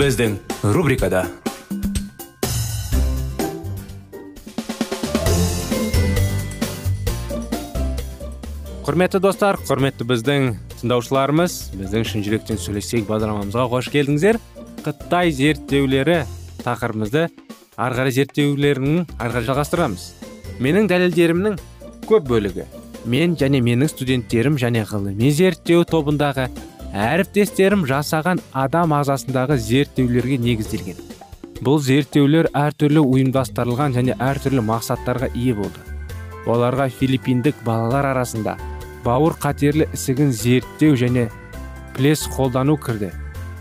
Біздің рубрикада құрметті достар құрметті біздің тыңдаушыларымыз біздің шын жүректен сөйлесейік бағдарламамызға қош келдіңіздер қытай зерттеулері тақырыбымызды ары қарай зерттеулерін ары қарай жалғастырамыз менің дәлелдерімнің көп бөлігі мен және менің студенттерім және ғылыми зерттеу тобындағы әріптестерім жасаған адам ағзасындағы зерттеулерге негізделген. Бұл зерттеулер әртүрлі ұйымдастырылған және әртүрлі мақсаттарға ие болды. Оларға филиппиндік балалар арасында бауыр қатерлі ісігін зерттеу және плес қолдану кірді.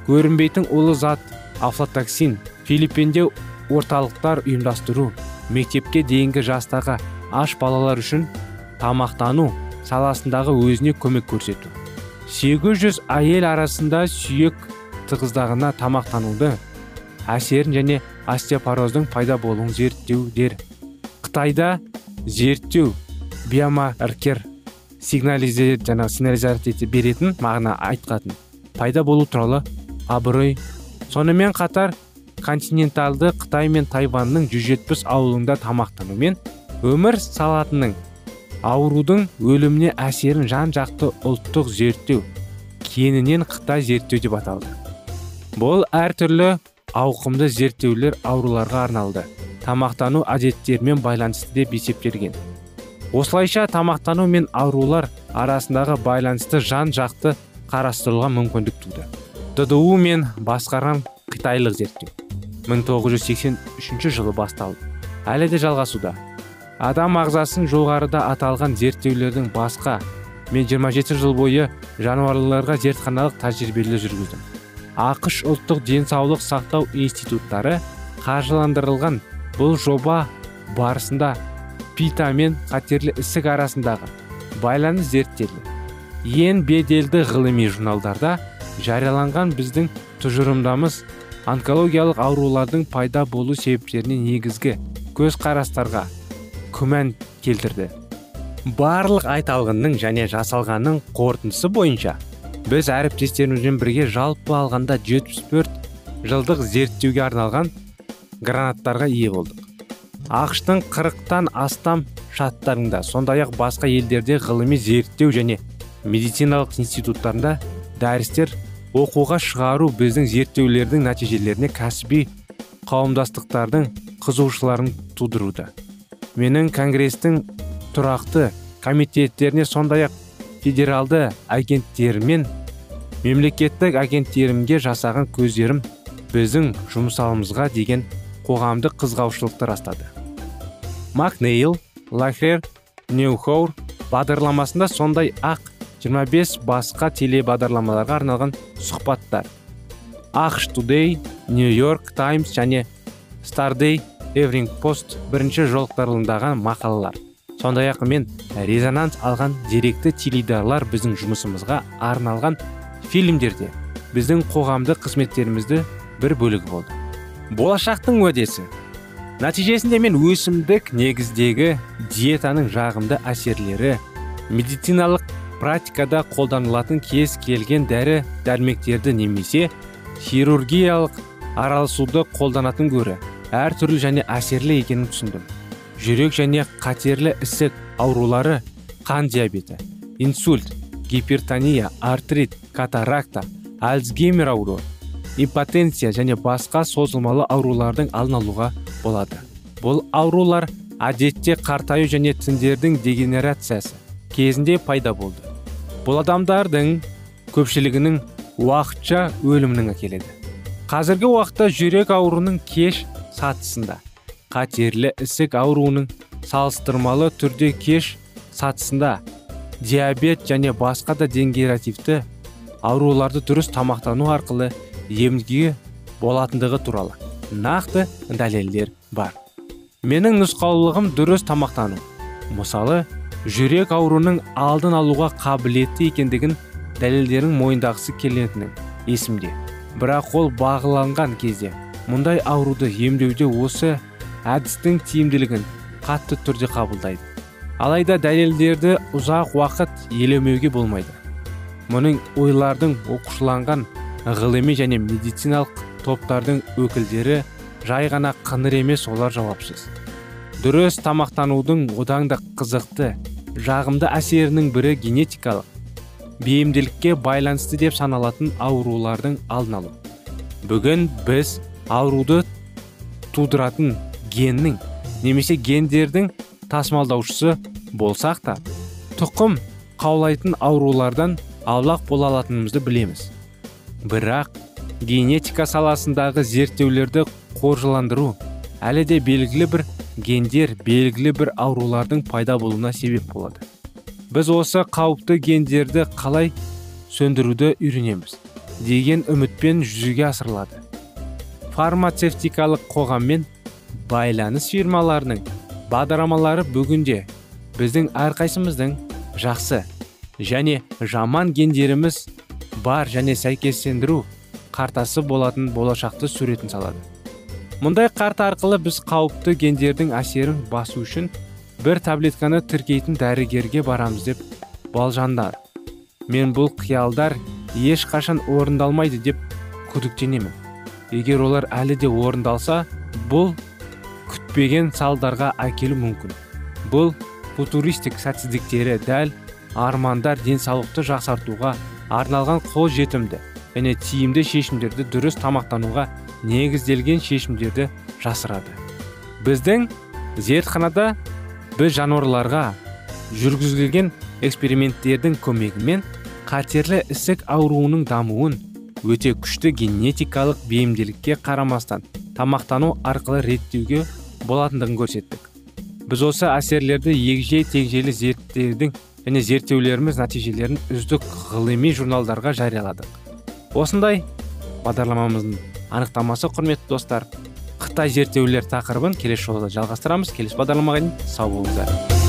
Көрінбейтін улы зат афлатоксин филиппинде орталықтар ұйымдастыру мектепке дейінгі жастағы аш балалар үшін тамақтану саласындағы өзіне көмек көрсету. 800 әйел арасында сүйек тығыздағына тамақтануды әсерін және остеопороздың пайда болуын зерттеудер. Қытайда зерттеу биомаркер сигнализе жаңа сигнализация беретін мағына айтқатын пайда болу туралы абырой. Сонымен қатар континенталды қытай мен тайваньның 170 ауылында тамақтанумен өмір салатының аурудың өліміне әсерін жан жақты ұлттық зерттеу кеңінен қытай зерттеу деп аталды. Бұл әртүрлі ауқымды зерттеулер ауруларға арналды. Тамақтану әдеттерімен байланысты деп есептелген. Осылайша тамақтану мен аурулар арасындағы байланысты жан жақты қарастыруға мүмкіндік туды. Дду мен басқарған қытайлық зерттеу. 1983 жылы басталды. Әлі де жалғасуда. Адам ағзасын жоғарыда аталған зерттеулердің басқа мен 27 жыл бойы жануарларға зертханалық тәжірибелер жүргіздім. Ақш ұлттық денсаулық сақтау институттары қаржыландырылған бұл жоба барысында пита мен қатерлі ісік арасындағы байланыс зерттелді. Ең беделді ғылыми журналдарда жарияланған біздің тұжырымдамыз онкологиялық аурулардың пайда болу себептеріне негізгі көзқарастарға күмән келтірді. Барлық айталғанның және жасалғанның қорытындысы бойынша біз әріптестерімізбен бірге жалпы алғанда 74 жылдық зерттеуге арналған гранаттарға ие болдық. Ақштың қырықтан астам штаттарында сондай ақ басқа елдерде ғылыми зерттеу және медициналық институттарында дәрістер оқуға шығару біздің зерттеулердің нәтижелеріне кәсіби қауымдастықтардың қызығушыларын тудыруда менің конгрестің тұрақты комитеттеріне сондай ақ федералды агенттермен мемлекеттік агенттерімге жасаған көздерім біздің жұмысалымызға деген қоғамдық қызғаушылықты растады. Макнейл лахер неухоур бағдарламасында сондай ақ 25 басқа телебағдарламаларға арналған сұхбаттар. Ақш тудей нью йорк таймс және стардей эвринг пост бірінші жолықтарылымдаған мақалалар. Сондай ақ мен резонанс алған деректі теледидарлар біздің жұмысымызға арналған фильмдерде біздің қоғамдық қызметтерімізді бір бөлігі болды. Болашақтың уәдесі. Нәтижесінде мен өсімдік негіздегі диетаның жағымды әсерлері медициналық практикада қолданылатын кез келген дәрі дәрмектерді немесе хирургиялық араласуды қолданатын гөрі әртүрлі және әсерлі екенін түсіндім. Жүрек және қатерлі ісік аурулары қан диабеті инсульт гипертония артрит катаракта альцгеймер ауруы импотенция және басқа созылмалы аурулардың алдын алуға болады. Бұл аурулар әдетте қартаю және тіндердің дегенерациясы кезінде пайда болды. Бұл адамдардың көпшілігінің уақытша өлімінің әкеледі. Қазіргі уақытта жүрек ауруының кеш сатысында. Қатерлі ісік ауруының салыстырмалы түрде кеш сатысында. Диабет және басқа да дегенеративті ауруларды дұрыс тамақтану арқылы емге болатындығы туралы нақты дәлелдер бар. Менің нұсқаулығым дұрыс тамақтану. Мысалы жүрек ауруының алдын алуға қабілетті екендігін дәлелдерін мойындағысы келетінін есімде. Бірақ ол бағыланған кезде мұндай ауруды емдеуде осы әдістің тиімділігін қатты түрде қабылдайды. Алайда дәлелдерді ұзақ уақыт елемеуге болмайды. Мұның ойлардың оқушыланған ғылыми және медициналық топтардың өкілдері жай ғана қыңыр емес олар жауапсыз. Дұрыс тамақтанудың одан да қызықты жағымды әсерінің бірі генетикалық бейімділікке байланысты деп саналатын аурулардың алдын алу. Бүгін біз ауруды тудыратын геннің немесе гендердің тасымалдаушысы болсақ та тұқым қаулайтын аурулардан аулақ бола алатынымызды білеміз. Бірақ генетика саласындағы зерттеулерді қоржыландыру әлі де белгілі бір гендер белгілі бір аурулардың пайда болуына себеп болады. Біз осы қауіпті гендерді қалай сөндіруді үйренеміз деген үмітпен жүзеге асырылады. Фармацевтикалық қоғаммен байланыс фирмаларының бағдарламалары бүгінде біздің әрқайсымыздың жақсы және жаман гендеріміз бар және сәйкестендіру қартасы болатын болашақты суретін салады. Мұндай қарта арқылы біз қауіпті гендердің әсерін басу үшін бір таблетканы тіркейтін дәрігерге барамыз деп болжандар. Мен бұл қиялдар ешқашан орындалмайды деп күдіктенемін. Егер олар әлі де орындалса бұл күтпеген салдарға әкелу мүмкін. Бұл футуристік сәтсіздіктері дәл армандар денсаулықты жақсартуға арналған қол жетімді және тиімді шешімдерді дұрыс тамақтануға негізделген шешімдерді жасырады. Біздің зертханада біз жануарларға жүргізілген эксперименттердің көмегімен қатерлі ісік ауруының дамуын өте күшті генетикалық бейімділікке қарамастан тамақтану арқылы реттеуге болатындығын көрсеттік. Біз осы әсерлерді егжей тегжейлі зерттеудің және зерттеулеріміз нәтижелерін үздік ғылыми журналдарға жарияладық. Осындай бағдарламамыздың анықтамасы құрметті достар қытай зерттеулер тақырыбын келесі жолда жалғастырамыз. Келесі бағдарламаға дейін сау болыңыздар.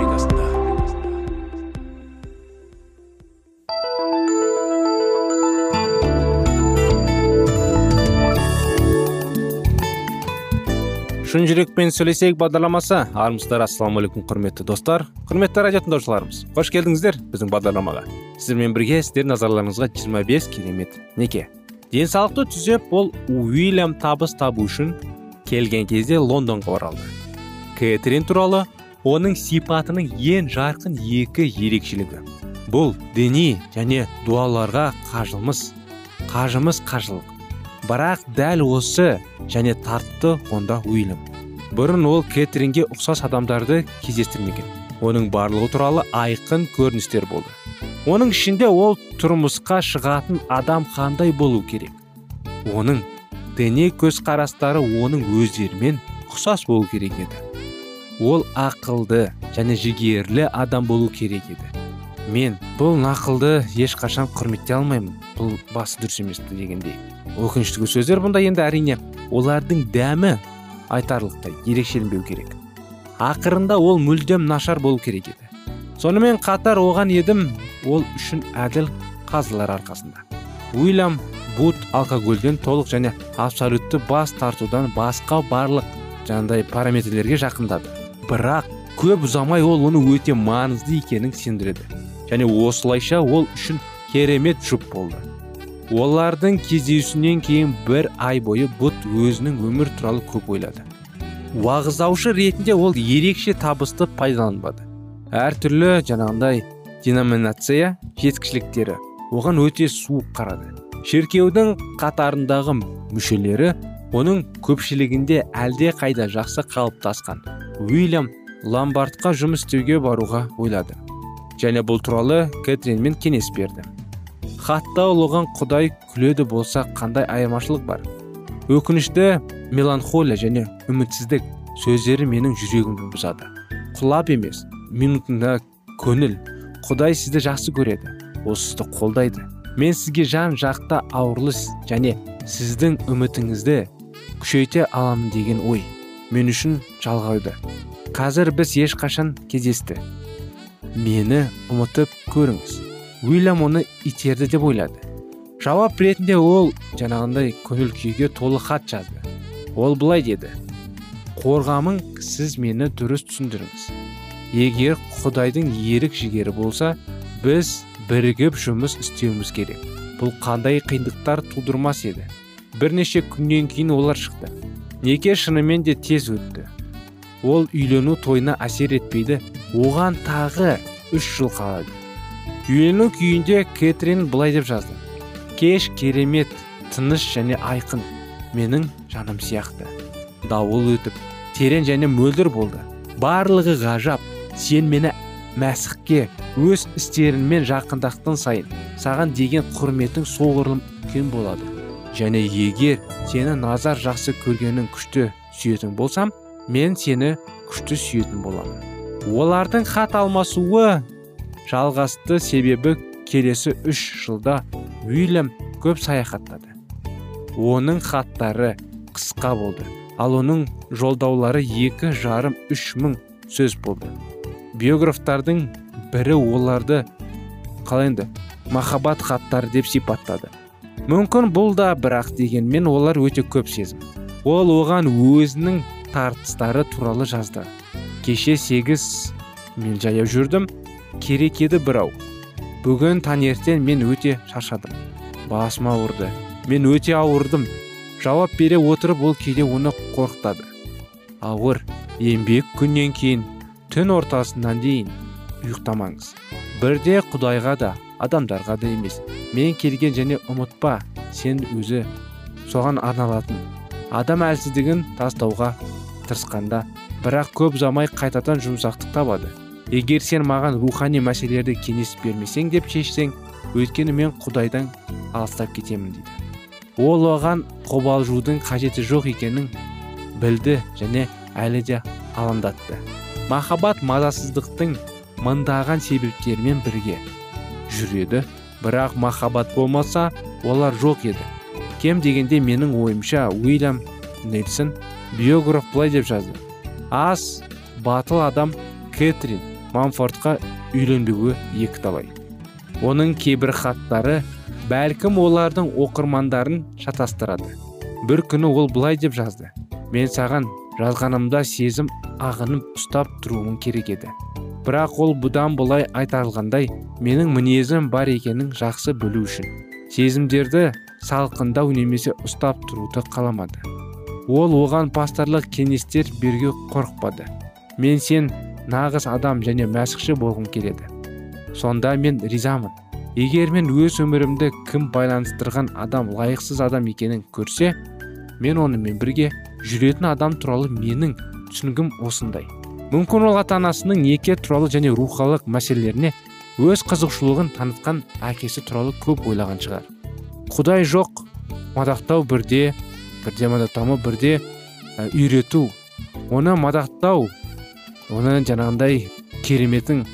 Шын жүрекпен сөйлесейік бағдарламасы армысыздар ассалаумағалейкум құрметті достар құрметті радио тыңдаушыларымыз қош келдіңіздер біздің бағдарламаға сіздермен бірге сіздер назарларыңызға 25 керемет неке денсаулықты түзеп ол уильям табыс табу үшін келген кезде лондонға оралды. Кэтрин туралы оның сипатының ең жарқын екі ерекшелігі. Бұл діни және дуаларға қажымыз қажымыз қажылық. Бірақ дәл осы және тартты онда уильям бұрын ол кэтринге ұқсас адамдарды кездестірмеген. Оның барлығы туралы айқын көріністер болды. Оның ішінде ол тұрмысқа шығатын адам қандай болу керек? Оның діни көзқарастары оның өздерімен ұқсас болу керек еді. Ол ақылды және жігерлі адам болу керек еді. Мен бұл нақылды ешқашан құрметтей алмаймын. Бұл басы дұрыс емес дегендей. Өкінішті сөздер бұнда енді әрине олардың дәмі айтарлықтай ерекшеленбеу керек. Ақырында ол мүлдем нашар болу керек еді. Сонымен қатар оған едім ол үшін әділ қазылар арқасында. Уильям бут алкогольден толық және абсолютті бас тартудан басқа барлық жаңағыдай параметрлерге жақындады. Бірақ көп ұзамай ол оны өте маңызды екенін сендіреді. Және осылайша ол үшін керемет жұп болды. Олардың кездесуінен кейін бір ай бойы бұт өзінің өмір туралы көп ойлады. Уағыздаушы ретінде ол ерекше табысты пайдаланбады. Әртүрлі жаңағындай деноминация жеткішіліктері оған өте суық қарады. Шіркеудің қатарындағы мүшелері оның көпшілігінде әлде қайда жақсы қалыптасқан. Уильям ламбардқа жұмыс істеуге баруға ойлады. Және бұл туралы кэтринмен кеңес берді. Хатта оған құдай күледі болса қандай айырмашылық бар? Өкінішті меланхолия және үмітсіздік сөздері менің жүрегімді бұзады. Құлап емес минутында көңіл. Құдай сізді жақсы көреді ол сізді қолдайды. Мен сізге жан жақта ауырлы және сіздің үмітіңізді күшейте аламын деген ой мен үшін жалғауды. Қазір біз ешқашан кездесті. Мені ұмытып көріңіз уильям оны итерді деп ойлады жауап ретінде ол жаңағындай көңіл күйге толы хат жазды ол былай деді қорғамың сіз мені дұрыс түсіндіріңіз егер құдайдың ерік жігері болса біз бірігіп жұмыс істеуіміз керек бұл қандай қиындықтар тудырмас еді бірнеше күннен кейін олар шықты неке шынымен де тез өтті ол үйлену тойына әсер етпейді оған тағы үш жыл қалады. Үйлену күйінде кэтрин былай деп жазды. Кеш керемет тыныш және айқын. Менің жаным сияқты дауыл өтіп терең және мөлдір болды. Барлығы ғажап. Сен мені мәсіхке өз істеріңмен жақындақтың сайын саған деген құрметің соғұрлым үлкен болады. Және егер сені назар жақсы көргенің күшті сүйетін болсам мен сені күшті сүйетін боламын олардың хат алмасуы жалғасты себебі келесі үш жылда уильям көп саяхаттады. Оның хаттары қысқа болды ал оның жолдаулары екі жарым үш мың сөз болды. Биографтардың бірі оларды қалай енді махаббат хаттары деп сипаттады. Мүмкін бұл да бірақ дегенмен олар өте көп сезім. Ол оған өзінің тартыстары туралы жазды. Кеше сегіз мен жаяу жүрдім. Керек еді бірау бүгін таңертең мен өте шаршадым. Басым ауырды. Мен өте ауырдым. Жауап бере отырып ол кейде оны қорқытады. Ауыр. Еңбек күннен кейін түн ортасынан дейін ұйықтамаңыз. Бірде құдайға да адамдарға да емес. Мен келген және ұмытпа сен өзі соған арналатын. Адам әлсіздігін тастауға тырысқанда бірақ көп замай қайтадан жұмсақтық табады. Егер сен маған рухани мәселелерді кеңес бермесең деп шешсең өйткені мен құдайдан алыстап кетемін дейді. Ол оған қобалжудың қажеті жоқ екенін білді және әлі де алаңдатты. Махаббат мазасыздықтың мыңдаған себептерімен бірге жүреді. Бірақ махаббат болмаса олар жоқ еді. Кем дегенде менің ойымша уильям нельсон биограф былай деп жазды. Аз батыл адам кэтрин манфордқа үйленбеуі екі талай оның кейбір хаттары бәлкім олардың оқырмандарын шатастырады. Бір күні ол былай деп жазды. Мен саған жазғанымда сезім ағынып ұстап тұруым керек еді. Бірақ ол бұдан былай айтарлғандай менің мінезім бар екенін жақсы білу үшін. Сезімдерді салқындау немесе ұстап тұруды қаламады. Ол оған пасторлық кеңестер берге қорықпады. Мен сен нағыз адам және мәсіхші болғым келеді. Сонда мен ризамын. Егер мен өз өмірімді кім байланыстырған адам лайықсыз адам екенін көрсе мен онымен бірге жүретін адам туралы менің түсінігім осындай. Мүмкін ол ата анасының неке туралы және рухалық мәселелеріне өз қызығушылығын танытқан әкесі туралы көп ойлаған шығар. Құдай жоқ мадақтау бірде бірде мадақтамау бірде ә, үйрету оны мадақтау оны жаңағындай кереметін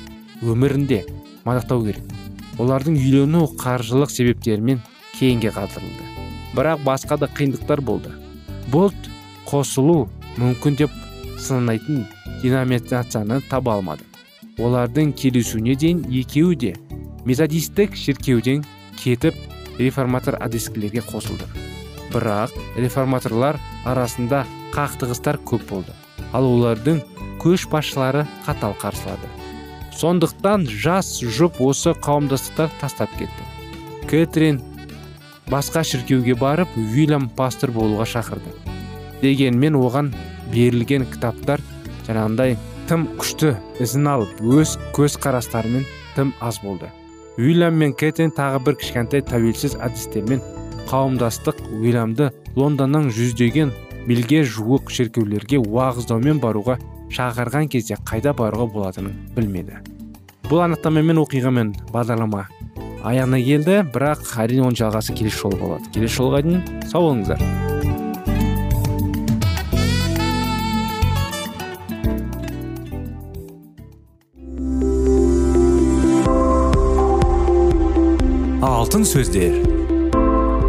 өмірінде мадақтау керек. Олардың үйлену қаржылық себептерімен кейінге қалдырылды. Бірақ басқа да қиындықтар болды. Бұлт қосылу мүмкін деп санайтын деноминацияны таба алмады. Олардың келісуіне дейін екеуі де методистік шіркеуден кетіп реформатор әдескілерге қосылды. Бірақ реформаторлар арасында қақтығыстар көп болды. Ал олардың көшбасшылары қатал қарсылады. Сондықтан жас жұп осы қауымдастықтар тастап кетті. Кэтрин басқа шіркеуге барып уильям пастор болуға шақырды. Дегенмен оған берілген кітаптар жаңағындай тым күшті ізін алып өз көзқарастарымен тым аз болды. Уильям мен кэтрин тағы бір кішкентай тәуелсіз әдістермен қауымдастық уильямды лондонның жүздеген мильге жуық шіркеулерге уағыздаумен баруға шақырған кезде қайда баруға болатынын білмеді. Бұл анықтамамен оқиғамен бағдарлама аяғына келді бірақ әрине оның жалғасы келесі жолы болады. Келесі жолға дейін сау болыңыздар. Алтын сөздер.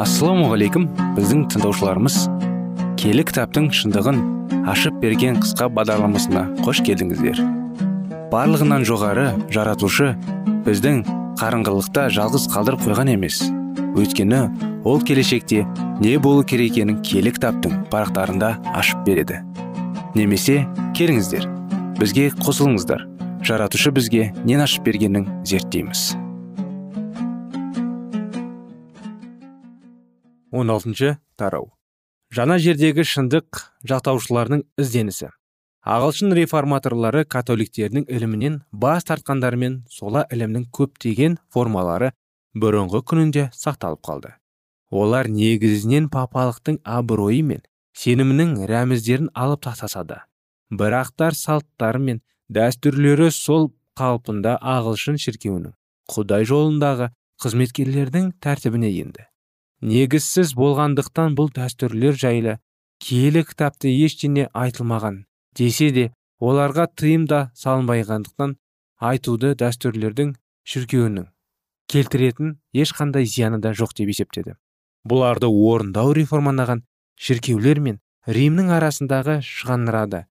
Ассалаумағалейкум біздің тыңдаушыларымыз. Келі кітаптың шындығын ашып берген қысқа бағдарламасына қош келдіңіздер. Барлығынан жоғары жаратушы біздің қарыңғылықта жалғыз қалдырып қойған емес. Өйткені ол келешекте не болу керек екенін киелі кітаптың парақтарында ашып береді. Немесе келіңіздер бізге қосылыңыздар. Жаратушы бізге нен ашып бергенін зерттейміз. 16 тарау. Жаңа жердегі шындық жақтаушылардың ізденісі. Ағылшын реформаторлары католиктердің ілімінен бас тартқандарымен сола ілімнің көптеген формалары бұрынғы күнінде сақталып қалды. Олар негізінен папалықтың абыройы мен сенімінің рәміздерін алып тастаса да бірақтар салттары мен дәстүрлері сол қалпында ағылшын шіркеуінің құдай жолындағы қызметкерлердің тәртібіне енді. Негізсіз болғандықтан бұл дәстүрлер жайлы киелі кітапта ештеңе айтылмаған. Десе де оларға тыйым да салынбайғандықтан айтуды дәстүрлердің шіркеуінің келтіретін ешқандай зияны да жоқ деп есептеді. Бұларды орындау реформанаған шіркеулер мен римнің арасындағы шығанырады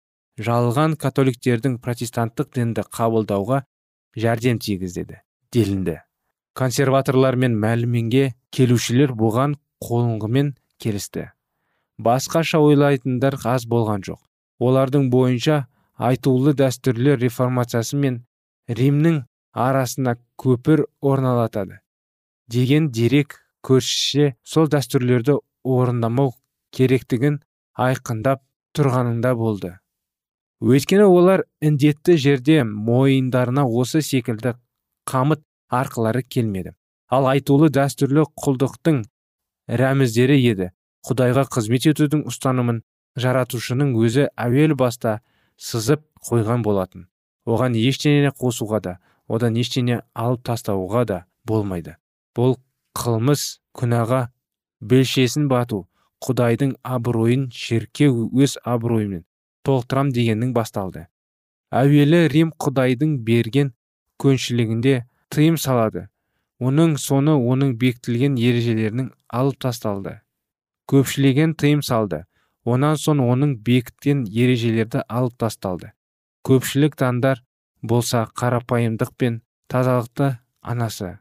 жалған католиктердің протестанттық дінді қабылдауға жәрдем тигізеді делінді. Консерваторлар мен мәліменге келушілер бұған қолыңғымен келісті. Басқаша ойлайтындар аз болған жоқ. Олардың бойынша айтулы дәстүрлі реформациясы мен римнің арасына көпір орналатады деген дерек көршіше сол дәстүрлерді орындамау керектігін айқындап тұрғанында болды. Өйткені олар індетті жерде мойындарына осы секілді қамыт арқылары келмеді. Ал айтулы дәстүрлі құлдықтың рәміздері еді. Құдайға қызмет етудің ұстанымын жаратушының өзі әуел баста сызып қойған болатын. Оған ештеңені қосуға да одан ештеңе алып тастауға да болмайды. Бұл қылмыс күнәға белшесін бату құдайдың абыройын шеркеу өз абыройымен толықтырам дегеннің басталды. Әуелі рим құдайдың берген көншілігінде тыйым салады. Оның соны оның бекітілген ережелерінің алып тасталды. Көпшілеген тыйым салды. Онан соң оның бекіткен ережелерді алып тасталды. Көпшілік таңдар болса қарапайымдық пен тазалықты анасы.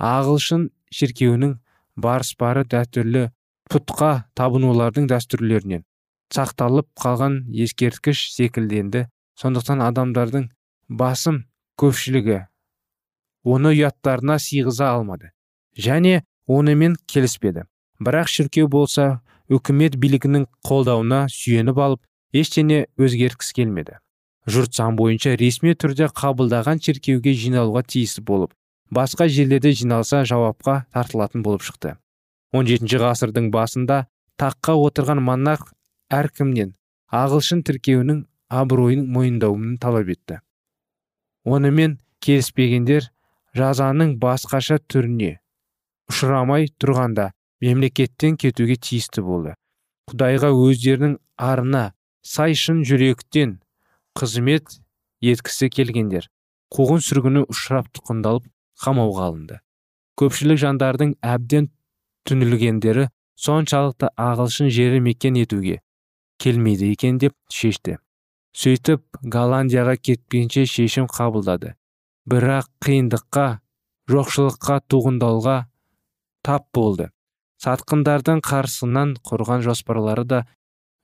Ағылшын шіркеуінің барыспары дәстүрлі пұтқа табынулардың дәстүрлерінен. Сақталып қалған ескерткіш секілденді. Сондықтан адамдардың басым көпшілігі оны ұяттарына сыйғыза алмады. Және онымен келіспеді. Бірақ шіркеу болса үкімет билігінің қолдауына сүйеніп алып ештеңе өзгерткісі келмеді. Жұрт сан бойынша ресми түрде қабылдаған шіркеуге жиналуға тиісті болып басқа жерлерде жиналса жауапқа тартылатын болып шықты. 17 ғасырдың басында таққа отырған монарх әркімнен ағылшын тіркеуінің абыройын мойындауын талап етті. Онымен келіспегендер жазаның басқаша түріне ұшырамай тұрғанда мемлекеттен кетуге тиісті болды. Құдайға өздерінің арына сай шын жүректен қызмет еткісі келгендер қуғын сүргіні ұшырап тұқындалып қамауға алынды. Көпшілік жандардың әбден түнілгендері соншалықты ағылшын жері мекен етуге келмейді екен деп шешті. Сөйтіп голландияға кетпенше шешім қабылдады. Бірақ қиындыққа жоқшылыққа туғындауға тап болды. Сатқындардың қарсынан құрған жоспарлары да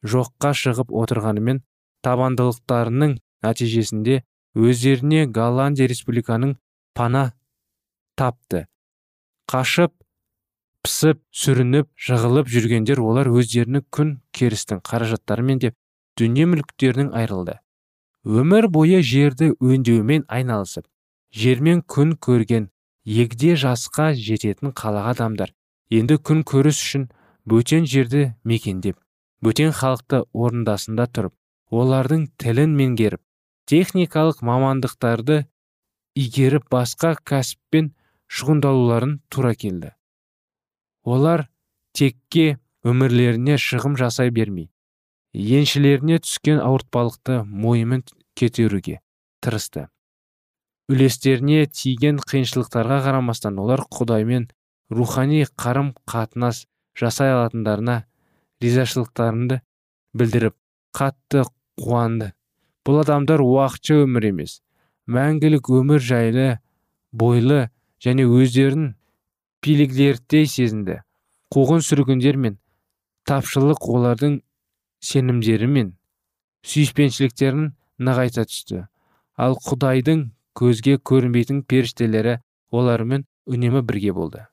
жоққа шығып отырғанымен табандылықтарының нәтижесінде өздеріне голландия республиканың пана тапты. Қашып пысып сүрініп жығылып жүргендер олар өздерінің күн керістің қаражаттарымен деп дүние мүліктерінің айырылды. Өмір бойы жерді өңдеумен айналысып жермен күн көрген егде жасқа жететін қалаға адамдар. Енді күн көріс үшін бөтен жерді мекендеп бөтен халықты орындасында тұрып олардың тілін меңгеріп техникалық мамандықтарды игеріп басқа кәсіппен шығындалуларын тура келді. Олар текке өмірлеріне шығым жасай бермей еншілеріне түскен ауыртпалықты мойымен кетеруге тырысты. Үлестеріне тиген қиыншылықтарға қарамастан олар құдаймен рухани қарым қатынас жасай алатындарына ризашылықтарынды білдіріп қатты қуанды. Бұл адамдар уақытша өмір емес мәңгілік өмір жайлы бойлы және өздерін пилиглердей сезінді. Қуғын сүргіндер мен тапшылық олардың сенімдері мен сүйіспеншіліктерін нығайта түсті. Ал құдайдың көзге көрінбейтін періштелері олармен үнемі бірге болды.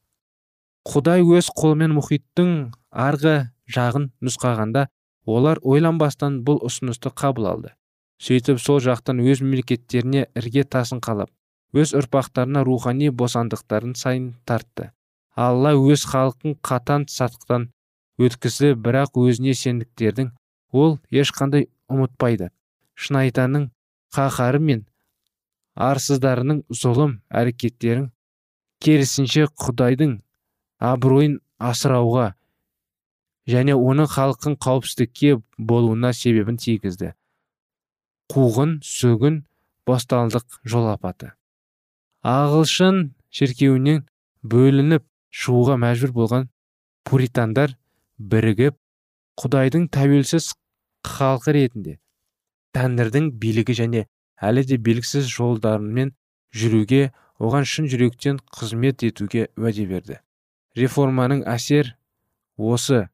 Құдай өз қолымен мұхиттың арғы жағын нұсқағанда олар ойланбастан бұл ұсынысты қабыл алды. Сөйтіп сол жақтан өз мемлекеттеріне ірге тасын қалап өз ұрпақтарына рухани босандықтарын сайын тартты. Алла өз халқын қатан сатқыдан өткізді бірақ өзіне сендіктердің ол ешқандай ұмытпайды. Шынайтанның қаһары мен арсыздарының зұлым әрекеттерін керісінше құдайдың абыройын асырауға және оның халқын қауіпсіздікке болуына себебін тигізді. Қуғын сөгін бостандық жол апаты. Ағылшын шіркеуінен бөлініп шығуға мәжбүр болған пуритандар бірігіп құдайдың тәуелсіз халқы ретінде тәңірдің билігі және әлі де белгісіз жолдарымен жүруге оған шын жүректен қызмет етуге уәде берді. Реформаның әсер осы.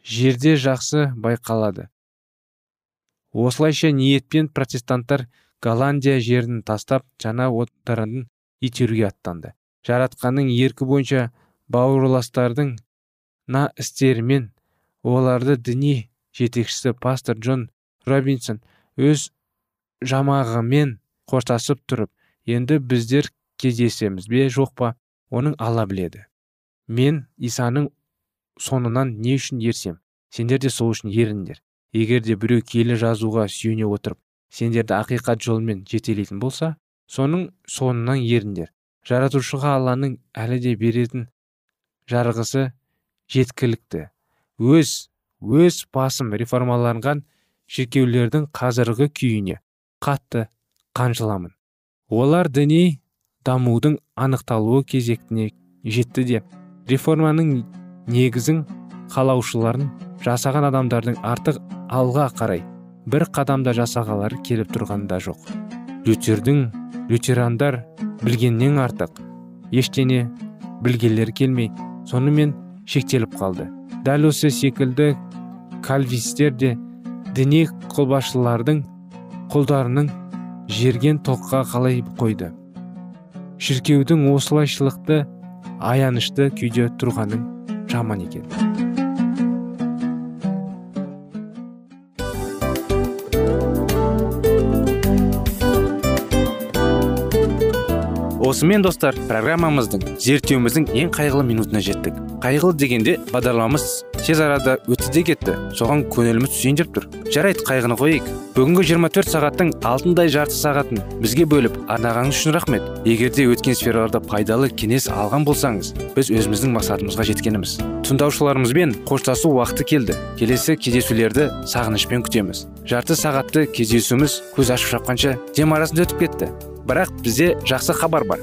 Жерде жақсы байқалады. Осылайша ниетпен протестанттар голландия жерін тастап жаңа отарын итеруге аттанды. Жаратқанның еркі бойынша бауырластардың на істерімен оларды діни жетекшісі пастор джон робинсон өз жамағымен қоштасып тұрып енді біздер кездесеміз бе жоқ па? Оның алла біледі. Мен исаның соңынан не үшін ерсем? Сендер де сол үшін еріңдер. Егер де біреу келі жазуға сүйене отырып сендерді ақиқат жолымен жетелейтін болса соның соңынан еріңдер. Жаратушыға алланың әлі де беретін жарғысы жеткілікті. Өз өз басым реформаланған шіркеулердің қазіргі күйіне қатты қанжыламын. Олар діни дамудың анықталуы кезектіне жетті де реформаның негізін қалаушыларын жасаған адамдардың артық алға қарай бір қадамда жасағалары келіп тұрғанда жоқ. Лютердің лютерандар білгеннен артық ештене білгелері келмей сонымен шектеліп қалды. Дәл осы секілді кальвистер де діни қолбасшылардың құлдарының жерген тоққа қалай қойды? Шіркеудің осылайшылықты аянышты күйде тұрғаның жаман екен. Осымен достар программамыздың зерттеуіміздің ең қайғылы минутына жеттік. Қайғылы дегенде бағдарламамыз тез арада өтті де кетті. Соған көңіліміз түсейін деп тұр. Жарайды қайғыны қояйық бүгінгі 24 сағаттың алтындай жарты сағатын бізге бөліп арнағаныңыз үшін рахмет. Егер де өткен сфераларда пайдалы кеңес алған болсаңыз біз өзіміздің мақсатымызға жеткеніміз. Тыңдаушыларымызбен қоштасу уақыты келді. Келесі кездесулерді сағынышпен күтеміз. Жарты сағатты кездесуіміз көз ашып шапқанша дем арасында өтіп кетті. Бірақ бізде жақсы хабар бар.